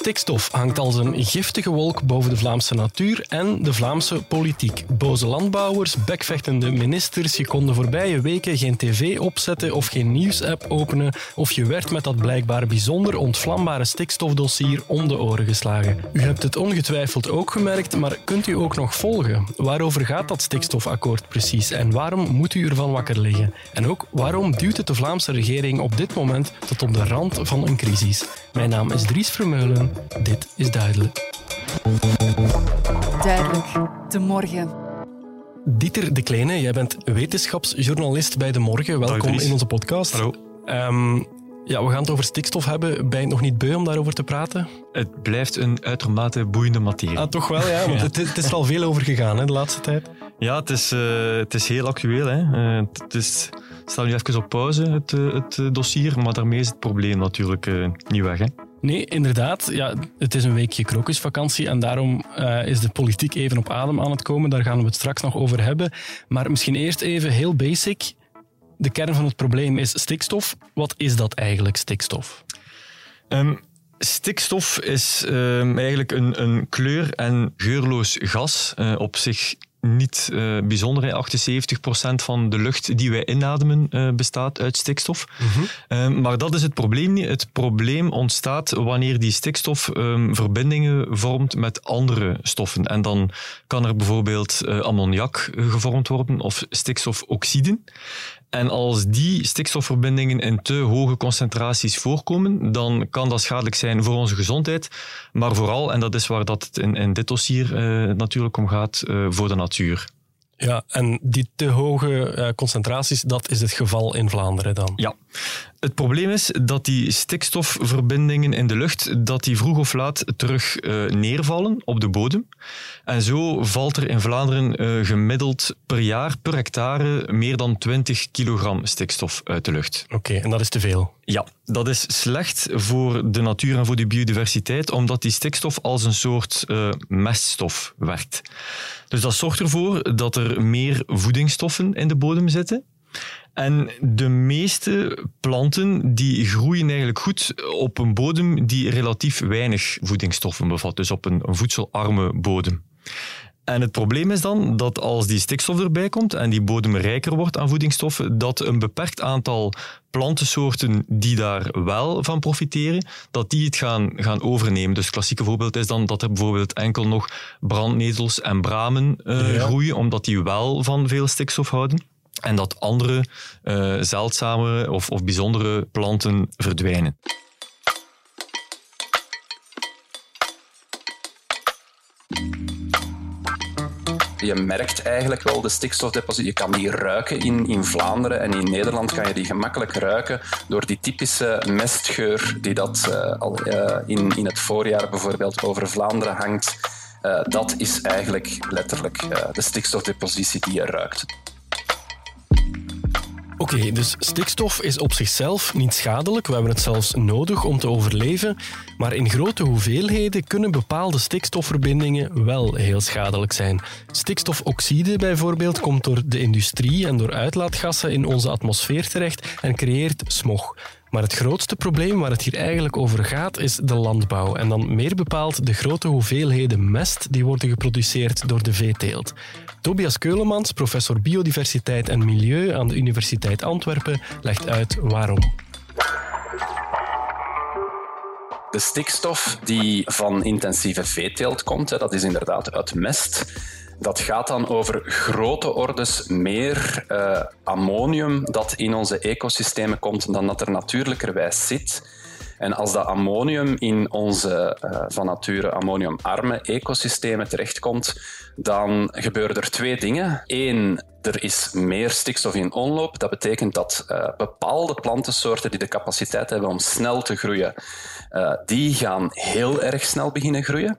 Stikstof hangt als een giftige wolk boven de Vlaamse natuur en de Vlaamse politiek. Boze landbouwers, bekvechtende ministers, je kon de voorbije weken geen tv opzetten of geen nieuwsapp openen of je werd met dat blijkbaar bijzonder ontvlambare stikstofdossier om de oren geslagen. U hebt het ongetwijfeld ook gemerkt, maar kunt u ook nog volgen? Waarover gaat dat stikstofakkoord precies en waarom moet u ervan wakker liggen? En ook waarom duwt het de Vlaamse regering op dit moment tot op de rand van een crisis? Mijn naam is Dries Vermeulen. Dit is duidelijk. Duidelijk. De morgen. Dieter de Kleine, jij bent wetenschapsjournalist bij De Morgen. Welkom in onze podcast. Hallo. Ehm, ja, we gaan het over stikstof hebben. Ben je het nog niet beu om daarover te praten? Het blijft een uitermate boeiende materie. Ah, toch wel, ja. Want het, het is er al veel over gegaan hè, de laatste tijd. Ja, het is, eh, het is heel actueel. Hè. Eh, het is, stel nu even op pauze, het, eh, het eh, dossier, maar daarmee is het probleem natuurlijk eh, niet weg. Hè. Nee, inderdaad. Ja, het is een weekje krokusvakantie en daarom is de politiek even op adem aan het komen. Daar gaan we het straks nog over hebben. Maar misschien eerst even heel basic. De kern van het probleem is stikstof. Wat is dat eigenlijk, stikstof? Ehm, stikstof is ehm, eigenlijk een, een kleur- en geurloos gas. Op zich niet eh, bijzonder. hè. 78% van de lucht die wij inademen eh, bestaat uit stikstof. Ehm, maar dat is het probleem niet. Het probleem ontstaat wanneer die stikstof ehm, verbindingen vormt met andere stoffen. En dan kan er bijvoorbeeld eh, ammoniak gevormd worden of stikstofoxiden. En als die stikstofverbindingen in te hoge concentraties voorkomen, dan kan dat schadelijk zijn voor onze gezondheid, maar vooral, en dat is waar dat het in, in dit dossier eh, natuurlijk om gaat, eh, voor de natuur. Ja, en die te hoge eh, concentraties, dat is het geval in Vlaanderen dan. Ja. Het probleem is dat die stikstofverbindingen in de lucht, dat die vroeg of laat terug eh, neervallen op de bodem. En zo valt er in Vlaanderen eh, gemiddeld per jaar, per hectare, meer dan 20 kilogram stikstof uit de lucht. Oké, en dat is te veel. Ja, dat is slecht voor de natuur en voor de biodiversiteit, omdat die stikstof als een soort eh, meststof werkt. Dus dat zorgt ervoor dat er meer voedingsstoffen in de bodem zitten. En de meeste planten die groeien eigenlijk goed op een bodem die relatief weinig voedingsstoffen bevat, dus op een, een voedselarme bodem. En het probleem is dan dat als die stikstof erbij komt en die bodem rijker wordt aan voedingsstoffen, dat een beperkt aantal plantensoorten die daar wel van profiteren, dat die het gaan, gaan overnemen. Dus het klassieke voorbeeld is dan dat er bijvoorbeeld enkel nog brandnetels en bramen eh, Ja. groeien, omdat die wel van veel stikstof houden. En dat andere eh zeldzame of, of bijzondere planten verdwijnen. Je merkt eigenlijk wel de stikstofdeposit. Je kan die ruiken in, in Vlaanderen en in Nederland kan je die gemakkelijk ruiken door die typische mestgeur die dat eh, al eh, in, in het voorjaar bijvoorbeeld over Vlaanderen hangt. Dat is eigenlijk letterlijk de stikstofdepositie die je ruikt. Oké, dus stikstof is op zichzelf niet schadelijk. We hebben het zelfs nodig om te overleven. Maar in grote hoeveelheden kunnen bepaalde stikstofverbindingen wel heel schadelijk zijn. Stikstofoxide bijvoorbeeld komt door de industrie en door uitlaatgassen in onze atmosfeer terecht en creëert smog. Maar het grootste probleem waar het hier eigenlijk over gaat is de landbouw. En dan meer bepaald de grote hoeveelheden mest die worden geproduceerd door de veeteelt. Tobias Keulemans, professor biodiversiteit en milieu aan de Universiteit Antwerpen, legt uit waarom. De stikstof die van intensieve veeteelt komt, dat is inderdaad uit mest. Dat gaat dan over grote ordes meer eh, ammonium dat in onze ecosystemen komt dan dat er natuurlijkerwijs zit. En als dat ammonium in onze eh, van nature ammoniumarme ecosystemen terechtkomt, dan gebeuren er twee dingen. Eén, er is meer stikstof in omloop. Dat betekent dat eh, bepaalde plantensoorten die de capaciteit hebben om snel te groeien, die gaan heel erg snel beginnen groeien.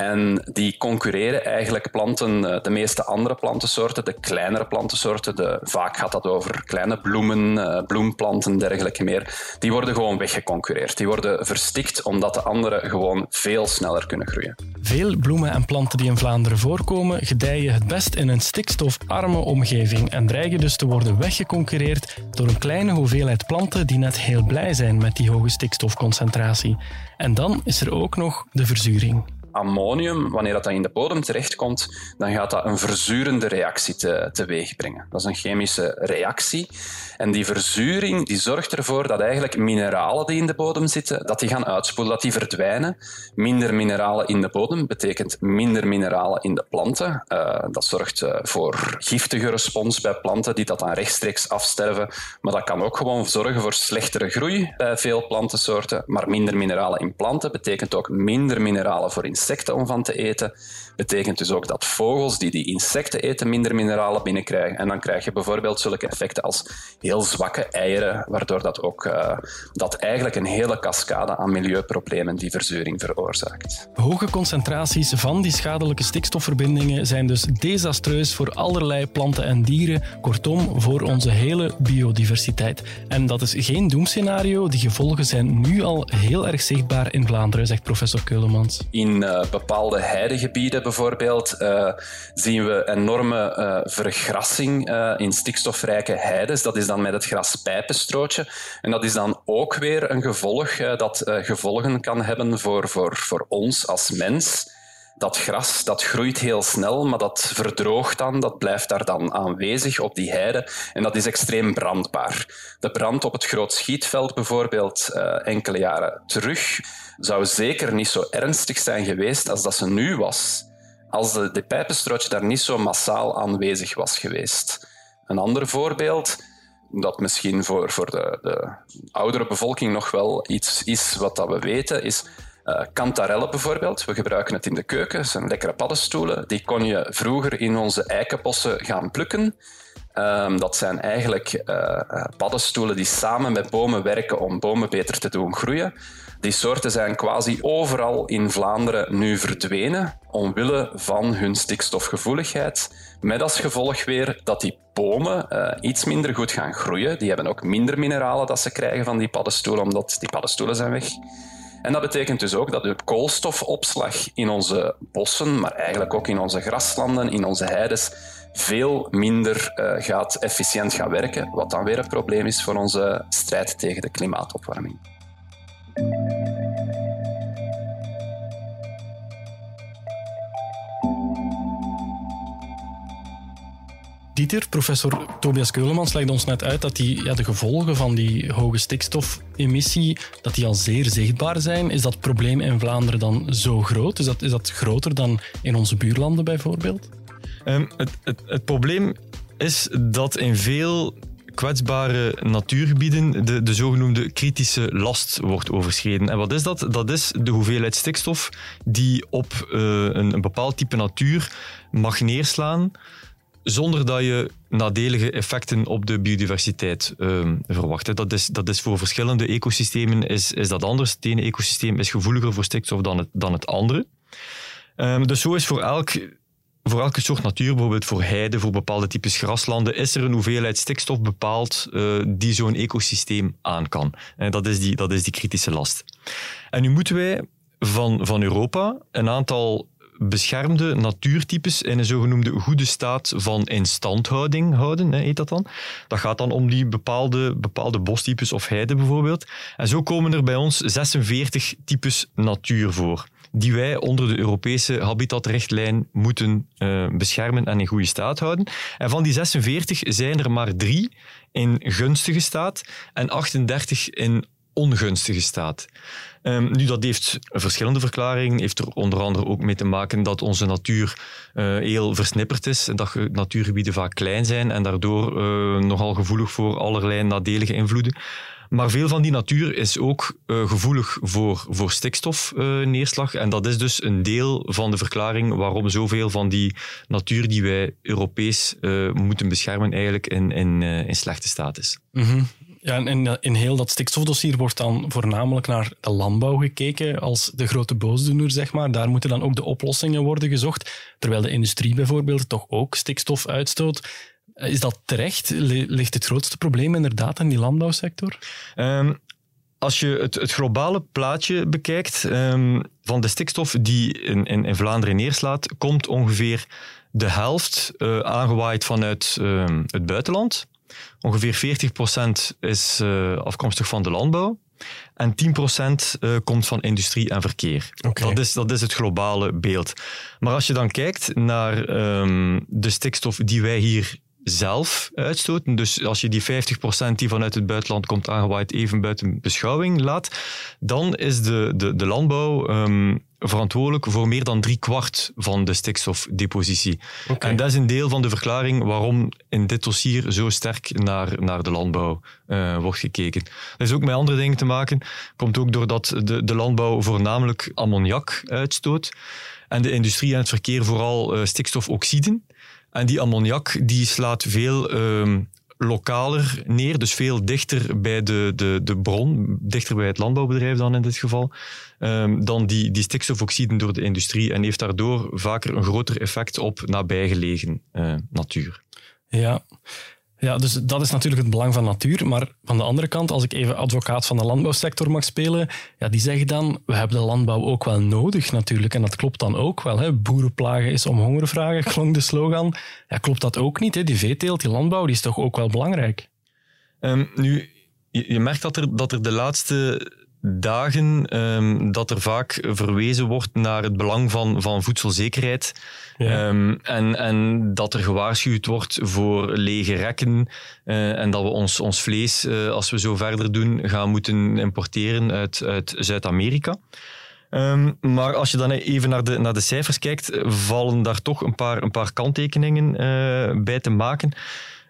En die concurreren eigenlijk planten, eh, de meeste andere plantensoorten, de kleinere plantensoorten, de, vaak gaat dat over kleine bloemen, uh, bloemplanten, dergelijke meer, die worden gewoon weggeconcureerd. Die worden verstikt omdat de andere gewoon veel sneller kunnen groeien. Veel bloemen en planten die in Vlaanderen voorkomen, gedijen het best in een stikstofarme omgeving en dreigen dus te worden weggeconcureerd door een kleine hoeveelheid planten die net heel blij zijn met die hoge stikstofconcentratie. En dan is er ook nog de verzuring ammonium, wanneer dat in de bodem terechtkomt, dan gaat dat een verzurende reactie te, teweeg brengen. Dat is een chemische reactie. En die verzuring die zorgt ervoor dat eigenlijk mineralen die in de bodem zitten, dat die gaan uitspoelen, dat die verdwijnen. Minder mineralen in de bodem betekent minder mineralen in de planten. Uh, dat zorgt uh, voor giftige respons bij planten die dat dan rechtstreeks afsterven. Maar dat kan ook gewoon zorgen voor slechtere groei bij veel plantensoorten. Maar minder mineralen in planten betekent ook minder mineralen voor insecten om van te eten. Betekent dus ook dat vogels die die insecten eten minder mineralen binnenkrijgen. En dan krijg je bijvoorbeeld zulke effecten als heel zwakke eieren, waardoor dat ook uh, dat eigenlijk een hele cascade aan milieuproblemen die verzuring veroorzaakt. Hoge concentraties van die schadelijke stikstofverbindingen zijn dus desastreus voor allerlei planten en dieren, kortom voor onze hele biodiversiteit. En dat is geen doemscenario, die gevolgen zijn nu al heel erg zichtbaar in Vlaanderen, zegt professor Keulemans. In uh, bepaalde heidegebieden bijvoorbeeld uh, zien we enorme uh, vergrassing in stikstofrijke heides. Dat is dan met het graspijpenstrootje. En dat is dan ook weer een gevolg dat gevolgen kan hebben voor, voor, voor ons als mens dat gras dat groeit heel snel, maar dat verdroogt dan, dat blijft daar dan aanwezig op die heide en dat is extreem brandbaar. De brand op het Groot Schietveld bijvoorbeeld uh, enkele jaren terug zou zeker niet zo ernstig zijn geweest als dat ze nu was, als de, de daar niet zo massaal aanwezig was geweest. Een ander voorbeeld, dat misschien voor, voor de, de oudere bevolking nog wel iets is wat dat we weten, is uh, kantarellen bijvoorbeeld. We gebruiken het in de keuken. Dat zijn lekkere paddenstoelen. Die kon je vroeger in onze eikenbossen gaan plukken. Um, dat zijn eigenlijk uh, paddenstoelen die samen met bomen werken om bomen beter te doen groeien. Die soorten zijn quasi overal in Vlaanderen nu verdwenen, omwille van hun stikstofgevoeligheid. Met als gevolg weer dat die bomen iets minder goed gaan groeien. Die hebben ook minder mineralen dat ze krijgen van die paddenstoelen, omdat die paddenstoelen zijn weg. En dat betekent dus ook dat de koolstofopslag in onze bossen, maar eigenlijk ook in onze graslanden, in onze heides, veel minder uh, gaat efficiënt gaan werken, wat dan weer een probleem is voor onze strijd tegen de klimaatopwarming. Professor Tobias Keulemans legt ons net uit dat die, ja, de gevolgen van die hoge stikstofemissie dat die al zeer zichtbaar zijn. Is dat probleem in Vlaanderen dan zo groot? Is dat, is dat groter dan in onze buurlanden bijvoorbeeld? Um, het, het, het probleem is dat in veel kwetsbare natuurgebieden de, de zogenoemde kritische last wordt overschreden. En wat is dat? Dat is de hoeveelheid stikstof die op uh, een, een bepaald type natuur mag neerslaan zonder dat je nadelige effecten op de biodiversiteit uh, verwacht. Dat is, dat is voor verschillende ecosystemen is, is dat anders. Het ene ecosysteem is gevoeliger voor stikstof dan het, dan het andere. Um, dus zo is voor, elk, voor elke soort natuur, bijvoorbeeld voor heide, voor bepaalde types graslanden, is er een hoeveelheid stikstof bepaald uh, die zo'n ecosysteem aan kan. En dat is die, dat is die kritische last. En nu moeten wij van, van Europa een aantal beschermde natuurtypes in een zogenoemde goede staat van instandhouding houden, heet dat dan. Dat gaat dan om die bepaalde, bepaalde bostypes of heide bijvoorbeeld. En zo komen er bij ons 46 types natuur voor die wij onder de Europese habitatrichtlijn moeten uh, beschermen en in goede staat houden. En van die 46 zijn er maar drie in gunstige staat en 38 in ongunstige staat. Um, nu, dat heeft verschillende verklaringen. Heeft er onder andere ook mee te maken dat onze natuur uh, heel versnipperd is. Dat natuurgebieden vaak klein zijn en daardoor uh, nogal gevoelig voor allerlei nadelige invloeden. Maar veel van die natuur is ook uh, gevoelig voor, voor stikstofneerslag. en dat is dus een deel van de verklaring waarom zoveel van die natuur die wij Europees moeten beschermen eigenlijk in, in, in slechte staat is. -hmm. Ja, en in heel dat stikstofdossier wordt dan voornamelijk naar de landbouw gekeken als de grote boosdoener, zeg maar. Daar moeten dan ook de oplossingen worden gezocht, terwijl de industrie bijvoorbeeld toch ook stikstof uitstoot. Is dat terecht? Ligt het grootste probleem inderdaad in die landbouwsector? Um, als je het, het, globale plaatje bekijkt um, van de stikstof die in, in, in, Vlaanderen neerslaat, komt ongeveer de helft uh, aangewaaid vanuit uh, het buitenland. Ongeveer 40% is uh, afkomstig van de landbouw. En 10% uh, komt van industrie en verkeer. Okay. Dat, is, dat is het globale beeld. Maar als je dan kijkt naar um, de stikstof die wij hier zelf uitstoten. Dus als je die 50% die vanuit het buitenland komt aangewaaid even buiten beschouwing laat, dan is de, de, de landbouw um, verantwoordelijk voor meer dan drie kwart van de stikstofdepositie. Okay. En dat is een deel van de verklaring waarom in dit dossier zo sterk naar, naar de landbouw uh, wordt gekeken. Dat is ook met andere dingen te maken. Komt ook doordat de, de landbouw voornamelijk ammoniak uitstoot en de industrie en het verkeer vooral uh, stikstofoxiden. En die ammoniak die slaat veel um, lokaler neer, dus veel dichter bij de, de, de bron, dichter bij het landbouwbedrijf dan in dit geval, um, dan die, die stikstofoxiden door de industrie en heeft daardoor vaker een groter effect op nabijgelegen uh, natuur. Ja, ja, dus dat is natuurlijk het belang van natuur. Maar van de andere kant, als ik even advocaat van de landbouwsector mag spelen, ja, die zeggen dan, we hebben de landbouw ook wel nodig natuurlijk. En dat klopt dan ook wel. Hè. Boerenplagen is om honger vragen, klonk de slogan. Ja, klopt dat ook niet? Hè? Die veeteelt, die landbouw, die is toch ook wel belangrijk? Um, nu, je merkt dat er, dat er de laatste dagen um, dat er vaak verwezen wordt naar het belang van, van voedselzekerheid. Ja. Um, en, en dat er gewaarschuwd wordt voor lege rekken uh, en dat we ons, ons vlees, uh, als we zo verder doen, gaan moeten importeren uit, uit Zuid-Amerika. Um, maar als je dan even naar de, naar de cijfers kijkt, vallen daar toch een paar, een paar kanttekeningen uh, bij te maken.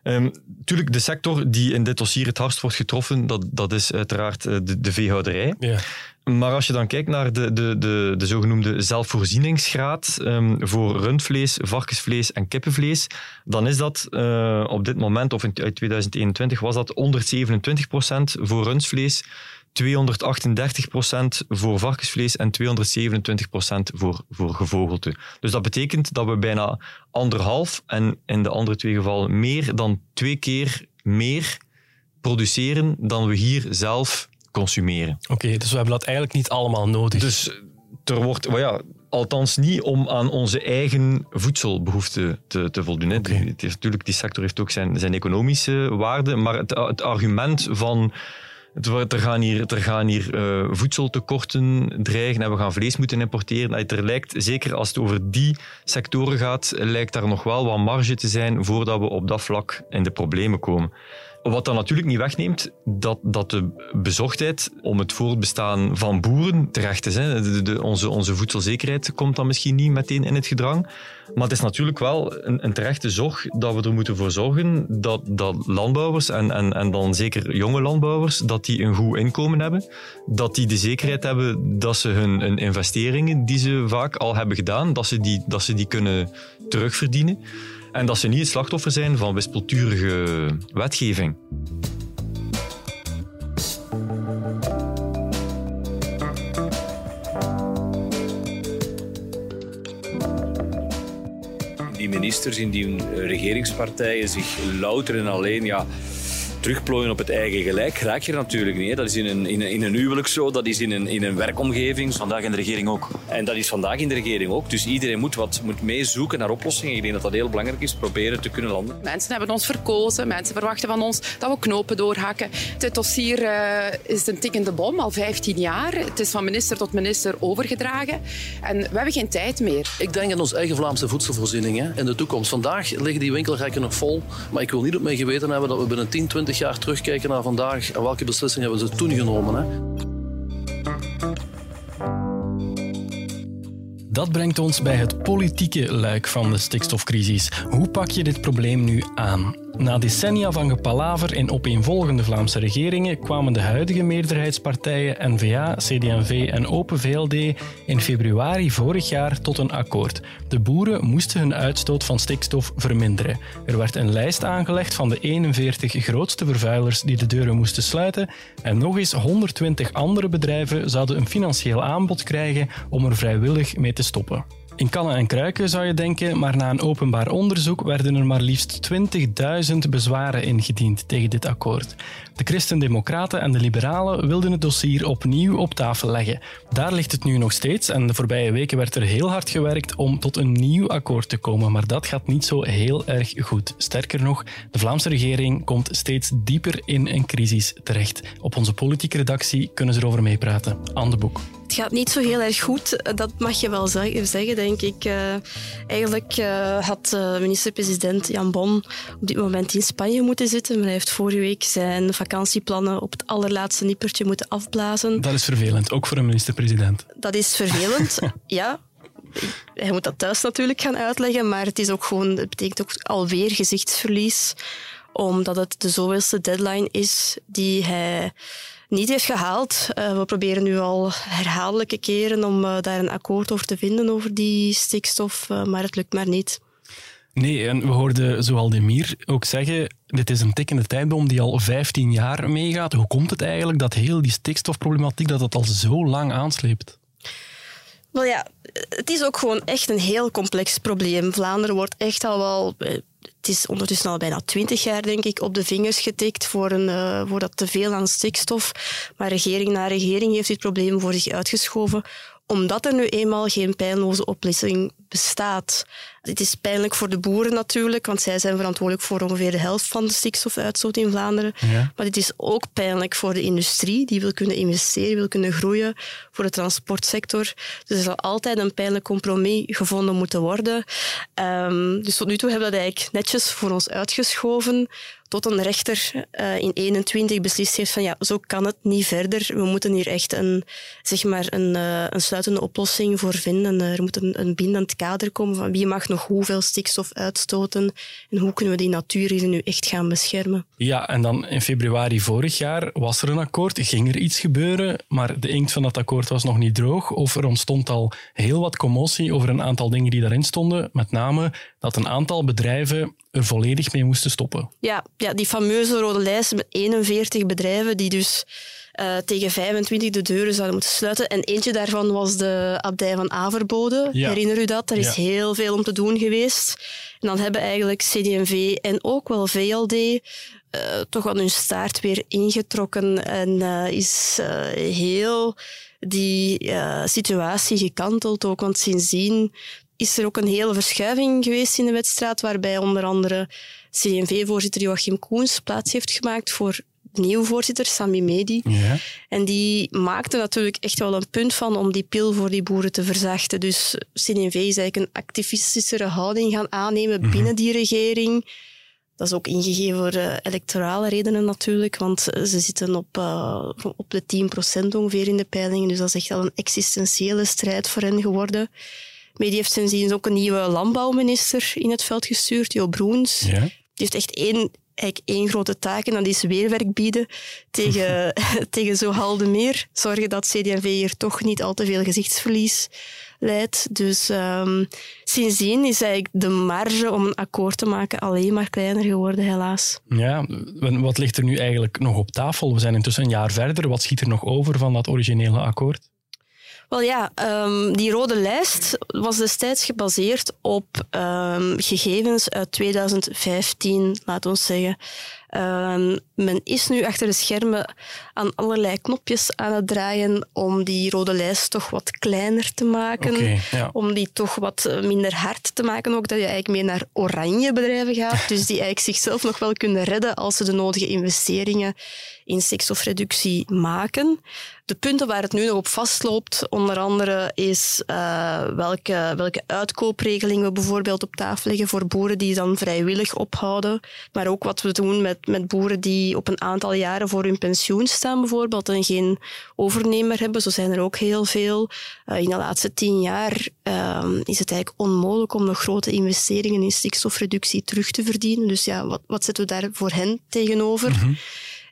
Um, tuurlijk, de sector die in dit dossier het hardst wordt getroffen, dat, dat is uiteraard eh, de, de veehouderij. Ja. Maar als je dan kijkt naar de, de, de, de zogenoemde zelfvoorzieningsgraad um, voor rundvlees, varkensvlees en kippenvlees, dan is dat uh, op dit moment, of in 2021, was dat 127% voor rundvlees, 238% voor varkensvlees en 227% voor, voor gevogelte. Dus dat betekent dat we bijna anderhalf en in de andere twee gevallen meer dan twee keer meer produceren dan we hier zelf consumeren. Oké, dus we hebben dat eigenlijk niet allemaal nodig. Dus er wordt, well ja, althans niet om aan onze eigen voedselbehoeften te, te voldoen. Okay. Het heeft, natuurlijk, die sector heeft ook zijn, zijn economische waarde, maar het, het argument van er gaan hier, er gaan hier uh, voedseltekorten dreigen en we gaan vlees moeten importeren. Er lijkt, zeker als het over die sectoren gaat, lijkt daar nog wel wat marge te zijn voordat we op dat vlak in de problemen komen. Wat dan natuurlijk niet wegneemt dat, dat de bezorgdheid om het voortbestaan van boeren terecht is. Hè. De, onze, onze voedselzekerheid komt dan misschien niet meteen in het gedrang. Maar het is natuurlijk wel een, een terechte zorg dat we er moeten voor zorgen dat, dat landbouwers, en, en, en dan zeker jonge landbouwers, dat die een goed inkomen hebben. Dat die de zekerheid hebben dat ze hun, hun investeringen die ze vaak al hebben gedaan, dat ze die, dat ze die kunnen terugverdienen. En dat ze niet het slachtoffer zijn van wispelturige wetgeving. Die ministers in die regeringspartijen zich louter en alleen ja, terugplooien op het eigen gelijk raak je natuurlijk niet. Hè. Dat is in een, in, een, in een huwelijk zo, dat is in een, in een werkomgeving. Vandaag in de regering ook. En dat is vandaag in de regering ook. Dus iedereen moet, wat, moet meezoeken naar oplossingen. Ik denk dat dat heel belangrijk is, proberen te kunnen landen. Mensen hebben ons verkozen, mensen verwachten van ons dat we knopen doorhakken. Het dossier uh, is een tikkende bom, al 15 jaar. Het is van minister tot minister overgedragen. En we hebben geen tijd meer. Ik denk aan onze eigen Vlaamse voedselvoorziening in de toekomst. Vandaag liggen die winkelrekken nog vol. Maar ik wil niet op mijn geweten hebben dat we binnen 10, 20 jaar terugkijken naar vandaag en welke beslissingen hebben ze toen genomen. Hè? Dat brengt ons bij het politieke luik van de stikstofcrisis. Hoe pak je dit probleem nu aan? Na decennia van gepalaver in opeenvolgende Vlaamse regeringen kwamen de huidige meerderheidspartijen N-VA, CD&V en Open VLD in februari vorig jaar tot een akkoord. De boeren moesten hun uitstoot van stikstof verminderen. Er werd een lijst aangelegd van de 41 grootste vervuilers die de deuren moesten sluiten en nog eens 120 andere bedrijven zouden een financieel aanbod krijgen om er vrijwillig mee te stoppen. In kannen en kruiken zou je denken, maar na een openbaar onderzoek werden er maar liefst 20.000 bezwaren ingediend tegen dit akkoord. De Christen-Democraten en de Liberalen wilden het dossier opnieuw op tafel leggen. Daar ligt het nu nog steeds en de voorbije weken werd er heel hard gewerkt om tot een nieuw akkoord te komen, maar dat gaat niet zo heel erg goed. Sterker nog, de Vlaamse regering komt steeds dieper in een crisis terecht. Op onze politieke redactie kunnen ze erover meepraten. Aan de boek. Het gaat niet zo heel erg goed, dat mag je wel zeggen, denk ik. Uh, eigenlijk uh, had uh, minister-president Jan Bon op dit moment in Spanje moeten zitten, maar hij heeft vorige week zijn vakantieplannen op het allerlaatste nippertje moeten afblazen. Dat is vervelend, ook voor een minister-president. Dat is vervelend, ja. Hij moet dat thuis natuurlijk gaan uitleggen, maar het, is ook gewoon, het betekent ook alweer gezichtsverlies, omdat het de zoveelste deadline is die hij niet heeft gehaald. Uh, we proberen nu al herhaaldelijke keren om uh, daar een akkoord over te vinden over die stikstof, uh, maar het lukt maar niet. Nee, en we hoorden zoal Demir ook zeggen, dit is een tikkende tijdbom die al 15 jaar meegaat. Hoe komt het eigenlijk dat heel die stikstofproblematiek dat het al zo lang aansleept? Wel ja, het is ook gewoon echt een heel complex probleem. Vlaanderen wordt echt al wel het is ondertussen al bijna twintig jaar, denk ik, op de vingers getikt voor, een, uh, voor dat teveel aan stikstof. Maar regering na regering heeft dit probleem voor zich uitgeschoven, omdat er nu eenmaal geen pijnloze oplossing bestaat. Het is pijnlijk voor de boeren natuurlijk, want zij zijn verantwoordelijk voor ongeveer de helft van de stikstofuitstoot in Vlaanderen. Maar het is ook pijnlijk voor de industrie, die wil kunnen investeren, wil kunnen groeien, voor de transportsector. Dus er zal altijd een pijnlijk compromis gevonden moeten worden. Um, dus tot nu toe hebben we dat eigenlijk netjes voor ons uitgeschoven tot een rechter uh, in 21 beslist heeft van ja, zo kan het niet verder. We moeten hier echt een, zeg maar een, uh, een sluitende oplossing voor vinden. Er moet een, een bindend kader komen van wie mag nog hoeveel stikstof uitstoten en hoe kunnen we die natuur hier nu echt gaan beschermen. Ja, en dan in februari vorig jaar was er een akkoord, ging er iets gebeuren, maar de inkt van dat akkoord was nog niet droog of er ontstond al heel wat commotie over een aantal dingen die daarin stonden, met name dat een aantal bedrijven er volledig mee moesten stoppen. Ja, ja die fameuze rode lijst met 41 bedrijven die dus uh, tegen 25 de deuren zouden moeten sluiten. En eentje daarvan was de abdij van Averbode. Ja. Herinner u dat? Er is ja. heel veel om te doen geweest. En dan hebben eigenlijk CD&V en ook wel VLD uh, toch wel hun staart weer ingetrokken en uh, is heel die situatie gekanteld ook. Want sindsdien is er ook een hele verschuiving geweest in de wedstrijd, waarbij onder andere CD&V-voorzitter Joachim Koens plaats heeft gemaakt voor nieuwe voorzitter, Sami Medi. Ja. En die maakte natuurlijk echt wel een punt van om die pil voor die boeren te verzachten. Dus CD&V is eigenlijk een activistischere houding gaan aannemen mm-hmm. binnen die regering. Dat is ook ingegeven voor uh, electorale redenen natuurlijk, want ze zitten op, uh, op de 10% ongeveer in de peilingen. Dus dat is echt wel een existentiële strijd voor hen geworden. Medi heeft sindsdien ook een nieuwe landbouwminister in het veld gestuurd, Jo Broens. Ja. Die heeft echt één, eigenlijk één grote taak en dat is weerwerk bieden tegen, tegen zo de meer. Zorgen dat CD&V hier toch niet al te veel gezichtsverlies leidt. Dus um, sindsdien is eigenlijk de marge om een akkoord te maken alleen maar kleiner geworden, helaas. Ja, wat ligt er nu eigenlijk nog op tafel? We zijn intussen een jaar verder. Wat schiet er nog over van dat originele akkoord? Wel ja, um, die rode lijst was destijds gebaseerd op um, gegevens uit 2015, laat ons zeggen. Um, men is nu achter de schermen aan allerlei knopjes aan het draaien om die rode lijst toch wat kleiner te maken. Okay, ja. Om die toch wat eh, minder hard te maken. Ook dat je eigenlijk meer naar oranje bedrijven gaat. dus die eigenlijk zichzelf nog wel kunnen redden als ze de nodige investeringen in stikstofreductie maken. De punten waar het nu nog op vastloopt, onder andere, is uh, welke, welke uitkoopregelingen we bijvoorbeeld op tafel leggen voor boeren die dan vrijwillig ophouden. Maar ook wat we doen met, met boeren die op een aantal jaren voor hun pensioen staan, bijvoorbeeld, en geen overnemer hebben. Zo zijn er ook heel veel. Uh, in de laatste tien jaar uh, is het eigenlijk onmogelijk om nog grote investeringen in stikstofreductie terug te verdienen. Dus ja, wat, wat zetten we daar voor hen tegenover? Mm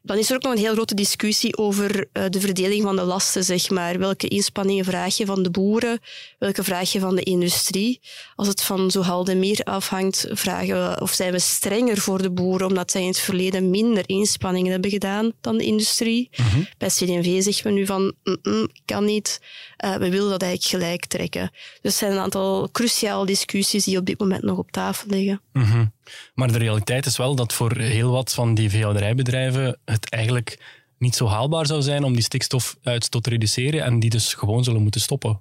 dan is er ook nog een heel grote discussie over uh, de verdeling van de lasten, zeg maar. Welke inspanningen vraag je van de boeren? Welke vraag je van de industrie? Als het van Zohalde meer afhangt, vragen we of zijn we strenger voor de boeren, omdat zij in het verleden minder inspanningen hebben gedaan dan de industrie. Mm -hmm. Bij CD&V zeggen we nu van, mm -mm, kan niet. Uh, we willen dat eigenlijk gelijk trekken. Dus er zijn een aantal cruciale discussies die op dit moment nog op tafel liggen. -hmm. Maar de realiteit is wel dat voor heel wat van die veehouderijbedrijven het eigenlijk niet zo haalbaar zou zijn om die stikstofuitstoot te reduceren en die dus gewoon zullen moeten stoppen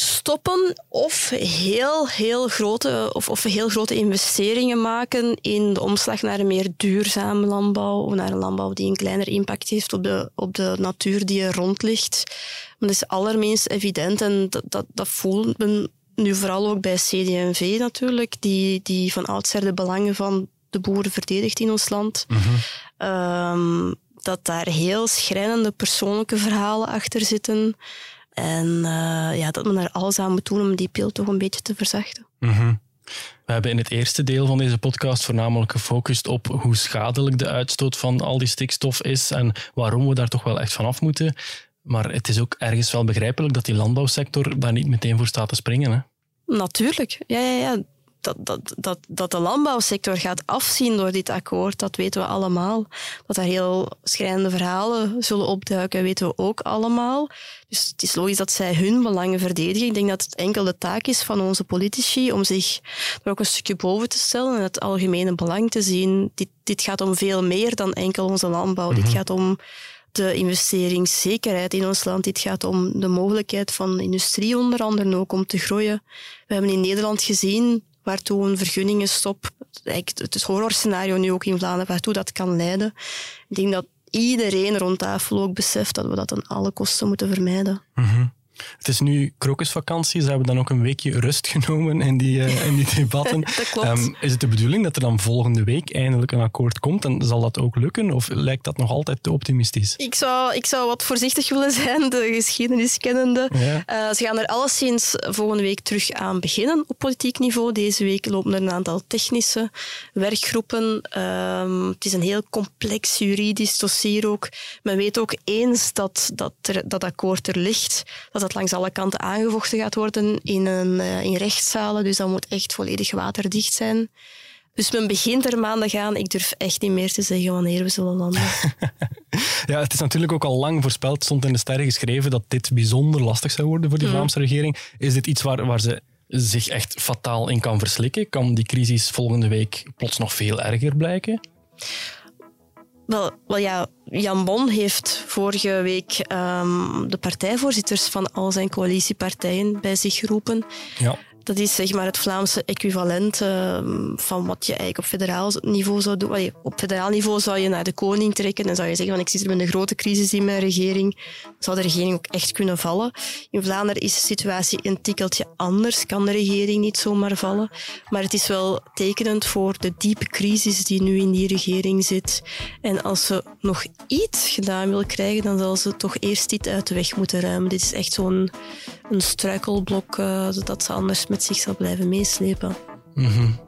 stoppen of heel, heel grote, of, of heel grote investeringen maken in de omslag naar een meer duurzame landbouw of naar een landbouw die een kleiner impact heeft op de, op de natuur die er rond ligt. dat is allerminst evident en dat, dat, dat voelt men nu vooral ook bij CD&V natuurlijk, die, die van oudsher de belangen van de boeren verdedigt in ons land. um, dat daar heel schrijnende persoonlijke verhalen achter zitten. En uh, ja, dat men er alles aan moet doen om die pil toch een beetje te verzachten. Mm We hebben in het eerste deel van deze podcast voornamelijk gefocust op hoe schadelijk de uitstoot van al die stikstof is en waarom we daar toch wel echt vanaf moeten. Maar het is ook ergens wel begrijpelijk dat die landbouwsector daar niet meteen voor staat te springen. Hè? Natuurlijk. Ja, ja, ja. Dat, dat, dat, dat de landbouwsector gaat afzien door dit akkoord, dat weten we allemaal. Dat er heel schrijnende verhalen zullen opduiken, weten we ook allemaal. Dus het is logisch dat zij hun belangen verdedigen. Ik denk dat het enkel de taak is van onze politici om zich er ook een stukje boven te stellen en het algemene belang te zien. Dit, dit gaat om veel meer dan enkel onze landbouw. Dit mhm. gaat om de investeringszekerheid in ons land. Dit gaat om de mogelijkheid van industrie onder andere ook om te groeien. We hebben in Nederland gezien waartoe een vergunningenstop, het horrorscenario nu ook in Vlaanderen, waartoe dat kan leiden. Ik denk dat iedereen rond tafel ook beseft dat we dat aan alle kosten moeten vermijden. Mm het is nu krokusvakantie. Ze hebben dan ook een weekje rust genomen in die, uh, in die debatten. dat klopt. Um, is het de bedoeling dat er dan volgende week eindelijk een akkoord komt? En zal dat ook lukken? Of lijkt dat nog altijd te optimistisch? Ik zou, ik zou wat voorzichtig willen zijn, de geschiedenis kennende. Ja. Uh, ze gaan er alleszins volgende week terug aan beginnen op politiek niveau. Deze week lopen er een aantal technische werkgroepen. Um, het is een heel complex juridisch dossier ook. Men weet ook eens dat dat, er, dat akkoord er ligt. Dat dat langs alle kanten aangevochten gaat worden in, een, uh, in rechtszalen. Dus dat moet echt volledig waterdicht zijn. Dus men begint er maandag aan. Ik durf echt niet meer te zeggen wanneer we zullen landen. ja, het is natuurlijk ook al lang voorspeld, stond in de sterren geschreven, dat dit bijzonder lastig zou worden voor die hmm. Vlaamse regering. Is dit iets waar, waar ze zich echt fataal in kan verslikken? Kan die crisis volgende week plots nog veel erger blijken? Wel, wel ja, Jan Bon heeft vorige week um, de partijvoorzitters van al zijn coalitiepartijen bij zich geroepen. Ja. Dat is zeg maar het Vlaamse equivalent uh, van wat je eigenlijk op federaal niveau zou doen. Op federaal niveau zou je naar de koning trekken en zou je zeggen van ik zit er met een grote crisis in mijn regering. Zou de regering ook echt kunnen vallen. In Vlaanderen is de situatie een tikkeltje anders. Kan de regering niet zomaar vallen. Maar het is wel tekenend voor de diepe crisis die nu in die regering zit. En als ze nog iets gedaan wil krijgen, dan zal ze toch eerst dit uit de weg moeten ruimen. Dit is echt zo'n struikelblok uh, dat ze anders met zich zal blijven meeslepen. Mm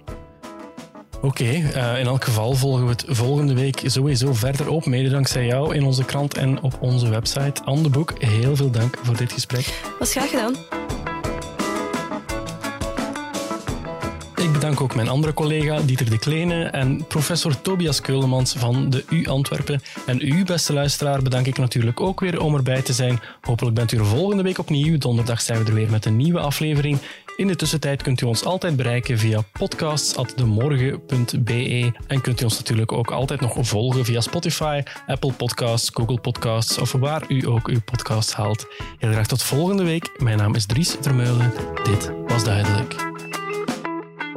Oké, okay, uh, eh, in elk geval volgen we het volgende week sowieso verder op, mede dankzij jou in onze krant en op onze website. Anne de Boek, heel veel dank voor dit gesprek. Was graag gedaan. Ik bedank ook mijn andere collega Dieter de Kleene en professor Tobias Keulemans van de U Antwerpen. En u, beste luisteraar, bedank ik natuurlijk ook weer om erbij te zijn. Hopelijk bent u er volgende week opnieuw. Donderdag zijn we er weer met een nieuwe aflevering. In de tussentijd kunt u ons altijd bereiken via podcasts.demorgen.be en kunt u ons natuurlijk ook altijd nog volgen via Spotify, Apple Podcasts, Google Podcasts of waar u ook uw podcast haalt. Heel graag tot volgende week. Mijn naam is Dries Vermeulen. Dit was duidelijk.